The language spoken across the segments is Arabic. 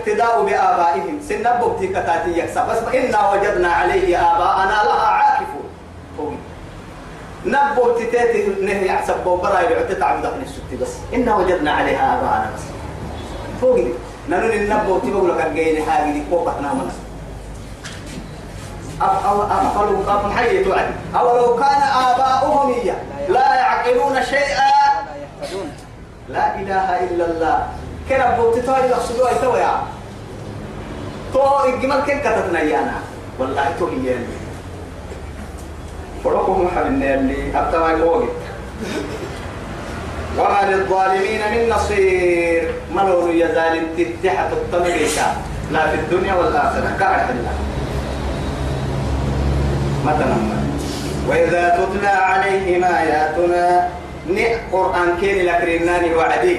الاقتداء بآبائهم. سنبو بتيكتاتي يكسب. بس إنا وجدنا عليه آباءنا لها عاكفون. نبو بتيتي نهي يحسب برا يعطي تعبد من السكت بس. إنا وجدنا عليها آباءنا بس. فوق نانو النبو تبغى لك الجين هذه دي فوقنا من أفلو كان حي توعد. أو لو كان آباؤهم لا يعقلون شيئا. لا إله إلا الله. كنا بوتي توي يقصدوا أي تويا. تو الجمال كن كتبنا يانا والله تو هي فرقهم حبنا اللي أبتما يقول وما للظالمين من نصير. ملون يزال تتحت التمريكا لا في الدنيا والآخرة. كعد الله. مثلا وإذا تتلى عليهم آياتنا نع قرآن كين لكرناني وعدي.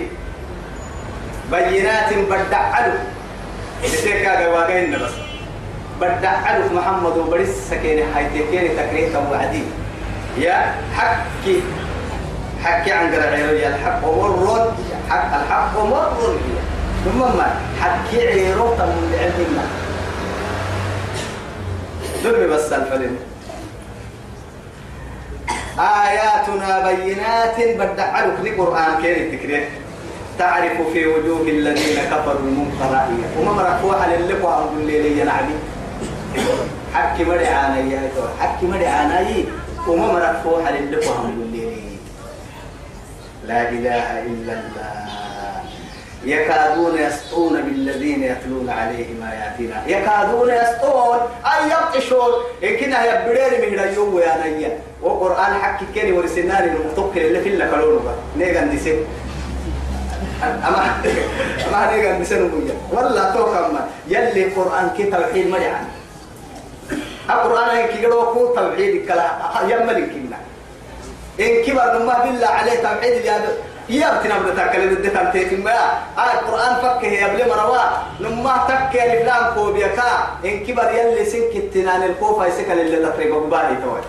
بينات بدعلو لتلك واقعين بس. بدعلو محمد وبرس سكين حيتكين تكريه وعدي يا حكي. حكي عن قرعيرو يا الحق مر حق. الحق مر ثم ما حكي عيرو تم العلم دمي بس الفلن آياتنا بينات بدعلك لقرآن كين تكريه تعرف في وجوه الذين كفروا المنكر وما مرفوع للك وأقول لي يا نعمي حكي مري عاني يا حكي مري عاني. وما مرفوع للك وأقول لي لا إله إلا الله. يكادون يسطون بالذين يتلون عليهم آياتنا يكادون يسطون. أي يبطشون. إن كنا يبدين من اليوم يا نيا وقرآن حكي كني ورسناني المتوكل اللي في اللي نيغا نسيب أما أما نيغا نسيب ولا توكما يلي قرآن كي توحيد مريعان القرآن كي قالوا توحيد كلا يملك كنا. إن كبر نما بالله عليه توحيد يا يا بتنا بدك تكلم الدكان تيك ما. آه القرآن فك هي قبل مروا. نما تك الفلان كوبيكا إن كبر يلي سنك التنان الكوفة يسكن اللي تقريبا بالي توي.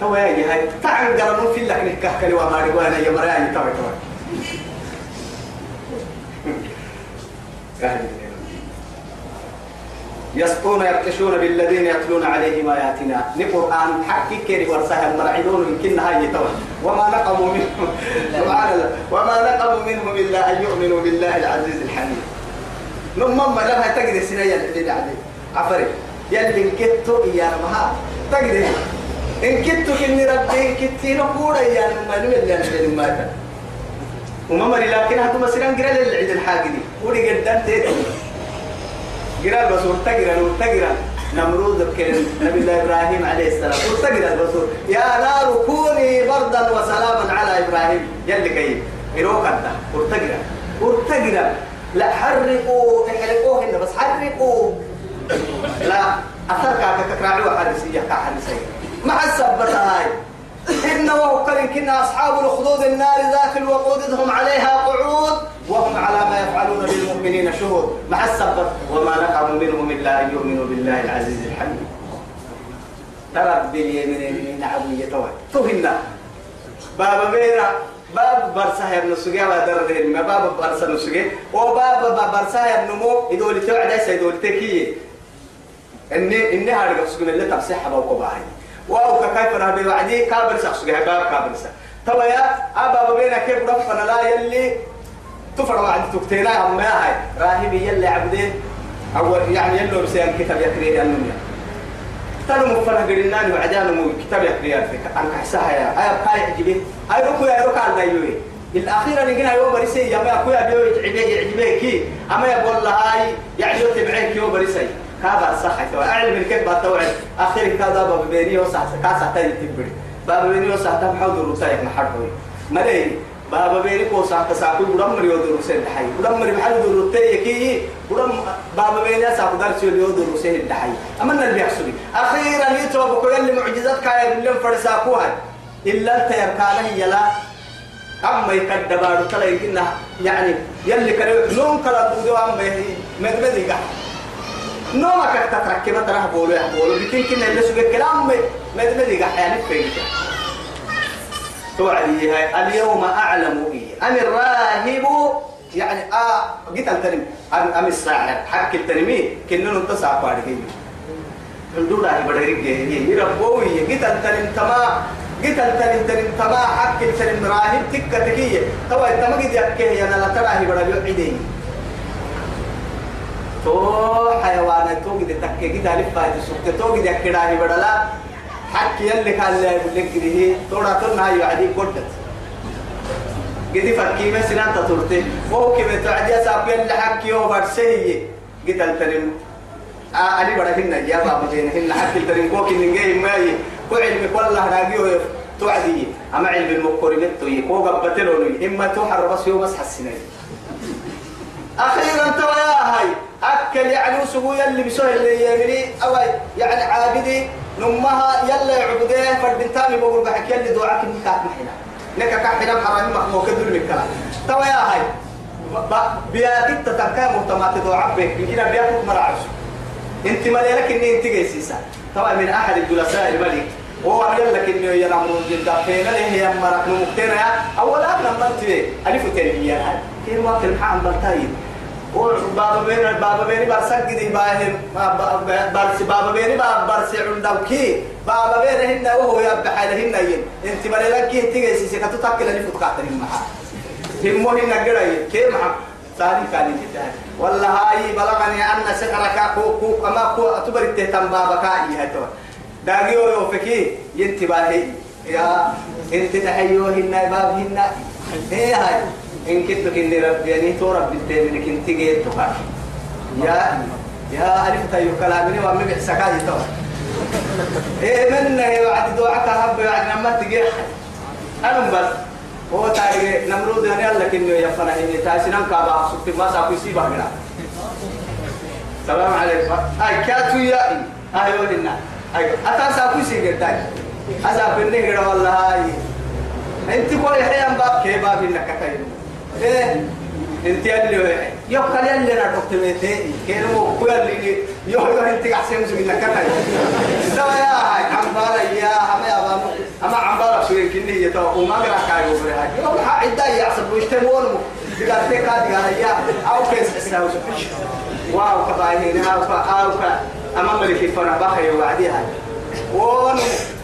توي يا تعال في لك وما يا مراني توي توي يسقون يبتشون بالذين يتلون عليهم آياتنا. نقرآن حكي كيري ورسها مرعدون يمكن هاي توي وما نقموا منهم. سبحان الله. وما نقموا منهم إلا أن يؤمنوا بالله العزيز الحميد. نمم لما تقدر سنة يلي عليه. عفري يلي انكتو يا مها تقدر. إن كنتو كني ربي إن كنتي نقول يا ما نمل يا نمل وما مري لكن هاتو مسيران قرا للعيد الحاجة دي ودي قدام تيتو قرا البصور تقرا تقرا نمرود كان نبي الله إبراهيم عليه السلام. وتقرا البصور يا نار كوني بردا وسلاما على إبراهيم. يلي كي إروك أنت. وتقرا وتقرا لا حرقوا احرقوه هنا بس حرقوا لا أثر كاكا كراعي وحرسية كحرسية. مع السبتة هاي إن وقال كنا أصحاب الخدود النار ذات الوقود هم عليها قعود وهم على ما يفعلون بالمؤمنين شهود. مع السبت وما نقموا منهم إلا أن يؤمنوا بالله العزيز الحميد. ترى باليمين عبد يتوه فهنا بابا بينا باب برسا هي نسوجي على درده ما باب برسا نسوجي وباب برسا هي نمو يدول توعد يدول تكية. إني إني هارجع سكون اللي تمسح بوقباهي. واو كيف راه بوعدي كابر شخص جه باب كابر سا توا يا أبا بينا كيف رفنا؟ لا يلي تفر وعد تكتينا هم هاي. راهبي يلي عبدين. أو يعني يلو بسيان كتاب يكري النمية تلو مفنا قرنان وعدان مو كتاب يكري فيك أنا كحسها يا هاي بقاي عجبي هاي ركو يا ركو على دايوي الأخيرة نجينا يوم بريسي يا ما أخويا بيو يعجبي كي. أما يقول لها يعني يتبعين كيو بريسي. كذا صح. تو أعلم من كيف بتوعد. آخر كذا باب بيني وصح كاسة تاني تبري باب بيني وصح تام حاول دروسا محرقوي ملي باب بيني كو صح تساكل بدم مريو دروسا الدحي بدم مري محل دروسا يكي بدم باب بيني صح درس يليو دروسا الدحي أما النبي يحسبي أخيرا يتوب كل معجزات كاية بالله فرساكوها إلا أنت يركانه يلا أما يكدبارو تلا يمكن يعني يلي كانوا نوم كلا بودو أما مدمدي قاعد نومك تتركب ترى بولو يا بولو بتين كنا اللي سوى الكلام ما تبدي قاعد فين توعدي هاي اليوم أعلم إيه أنا الراهب يعني آه قلت التنم أم الساحر حق التنمي كنا نتصع بارك عندنا هي بدري هي يربوي قلت التنم تما قلت التنم تنم تما حق التنم راهب تكة تكية توا تما قد يكيه أنا لا ترى هي بدري عيدين تو حيوانات تو قد تكيه قد ألف فايت سكت تو قد هي بدري حق يلي كان لا يقول لك هي تورا تنا يعدي قدت قد فكي ما سنان تطرتي وهو كم تعدي أساب يلي حق يوم برسيه قد التنم أنا بڑا هنا يا بابا بين هنا حق التنم كوك إن جاي ماي كو علم كله راجيه توعدي أما علم المقربت توي كو قبتلوني إما توحر بس يوم بس حسنين أخيرا توا وسقو يلي بسوي اللي يمني أو يعني عابدي نمها يلا يعبديه فردنتامي بقول بحكي يلي دعاك نكاح محنا نكا كحنا حرامي مخمو كدل من توا يا هاي بياكت تتكا مهتمات دعاك بك كنا بياكت مراعش إنت ما لك إني إنت جيسيسا طبعا من أحد الجلساء الملك وهو قال لك انه يا نمر جدا فين اللي هي مرك ممكن اولا لما انت ألف تنبيه هاي. كيف وقت الحام بلتايد. بابا بين بابا بين برسك دي باهم برس بابا بين بابا برس عندك بابا بين هنا وهو يبقى حالهن ين انت ما لك كي تيجي سي كتو تاكل اللي فوت قاتل معها هم هنا قرأي كي مع ثاني كان جدا والله هاي بلغني ان سحرك كو كو كما كو اتبر تهتم بابا كاي هتو داغيو يوفكي ينتباهي يا انت تحيوهن بابهن هي هاي إن كنت كني ربي يعني تو ربي تبني كنت جيت تقع يا يا ألف تيو كلامي وأمي بحسكاي تو. إيه من هي وعد دعاء هب وعد لما تجي أنا بس. هو تاري نمرود يعني الله كني يفنا إني تاسنا كابا سبت ما ساكو سيبا هنا السلام عليكم. أي كاتو يا أيوة هنا أيوة أتا ساكو سيجي تاي أسا بني كده والله أنت كل حيان باب كي باب إنك كتير إيه انت اللي يو كان اللي أنا كنت ميتي كانوا كل اللي يو يو انت احسن من انك كتاي سوا يا هاي عمبارة يا هم يا بابا اما عمبارة شو يمكن هي تو وما غير كاي وبره هاي يو عدا يحسب ويشتمون دقال تكا دقال يا أو كيس اسنا وشفش واو كباين أو كا أو كا اما ملكي فنا بخي وعدي هاي ون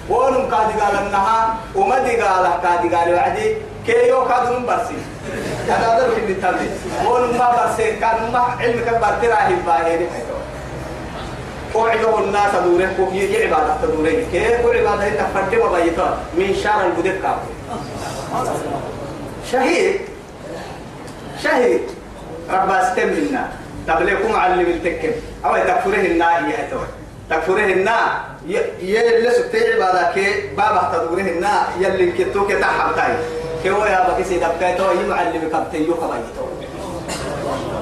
ون كادي قال انها وما دي قال كادي قال وعدي كيو كادون برسي هذا ده في التالي ون ما برسي كان ما علم كان برترا هي باهي قوعدوا الناس دوره كو يجي عبادة دوره كيف كو عبادة تفرد ما بيتا من شار البدك كاب شهيد شهيد رب استمنا تبليكم معلم التكم أو تكفره النار يا توي تكفره النار يلي سبتي عبادة كي بابا تدوره النار يلي كتوك تحبتاي كيو يا بكي سيدا بكايتو يمعلم كبتي يوكا بيتو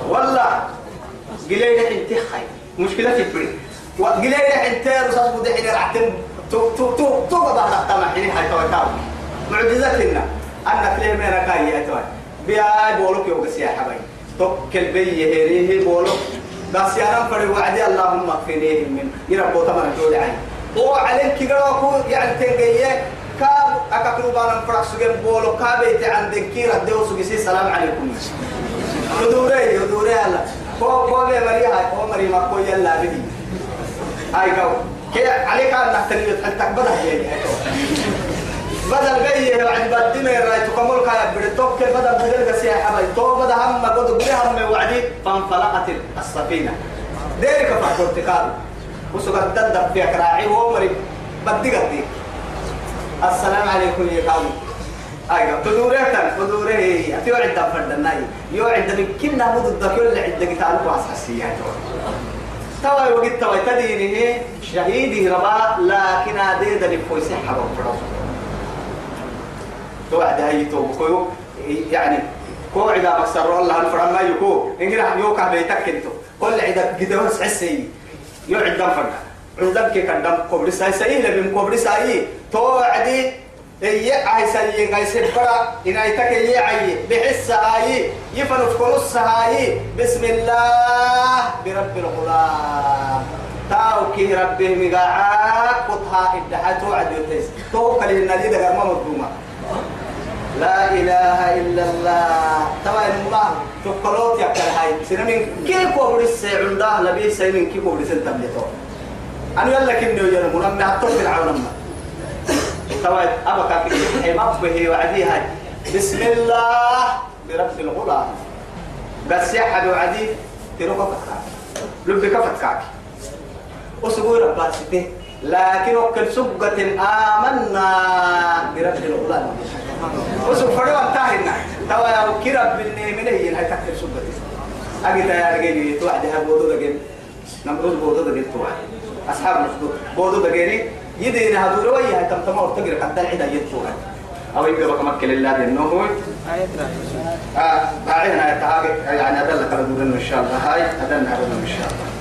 والله قليل انت خير مشكلة في بري وقليل انت رصاص بدحين العتم تو تو تو تو بعد الطمع حين هاي تو تاو معجزتنا أنا كلمة أنا كاي يا توي بيا بولوك يوم يا حبايب توكل بي هيريه بولوك. بس يا رب فري وعدي اللهم اكفنيهم من. يربو تمر جود عين. هو عليك كده يعني تنجيه كاب أكاكلو بانا فرق سجن بولو كابي عندك كيرا ديو سجسي سلام عليكم. ودوري ودوري الله كو كو بي مريا هاي كو مريا ما كو يلا بدي. هاي كو كي عليك أن نحترم حتى بدأ هي بدل بيه وعد بدي راي تكمل كاي بدتوك بدل بدل بس يا حبايب. تو بدل هم قد بيه هم وعدي. فانفلقت السفينة ذلك فاكر تقال وسقط دندب فيها كراعي ومري بدي قدي السلام عليكم يا قوم أيوة تدوره تن تدوره أتيو عند فردنا يو عند من كنا مد الدكتور اللي عند قتال واساسية توا وقت توا تدينه شهيده ربا لكن هذا ده الفويس حرام فرص توعد هاي تو كيو يعني كو عدا مكسر الله الفرما ما يكو. إن راح يوكا بيتك انتو. كل عدا قدوس حسي يو عندهم فرنا عندهم كي كان دم كوبري ساي ساي لبيم كوبري ساي. توعدي. هي عاي ساي عاي سبرا إن أيتك هي عاي بحس هاي. يفنف كنص هاي. بسم الله. برب الغلام. تاو كي ربه مقاعا قطها إدحا توعد يتيس تو كلي النادي ده ما مظلومة لا إله إلا الله. تما ما تقولوا يا كل هاي. سنمين كيف الساعة عنده لبي سنمين كيف سنة تبلتو أنا يلا كني ويا المهم نعطف العون تما أبقى كي ما به وعدي هاي. بسم الله برب الغلام. بس يحد وعدي تروح فتكاك لبك فتكاك وسقوا رباسته لكن وكل سبقة آمنا برب الغلام. وسوف فروا انتهينا توا يا كرب من هي هاي تكتب سبقة أجي يا رجالي توعد ها بودو دقين. نمرود بودو دقين توعد. أصحاب نفدو بودو دقيني. يدين هدول ويا تم تمر تقرأ قد العدا يتوعد أو يبقى بك مكة لله دين نوه آه بعدين يعني أدلك على إن شاء الله. هاي أدلنا على إن شاء الله.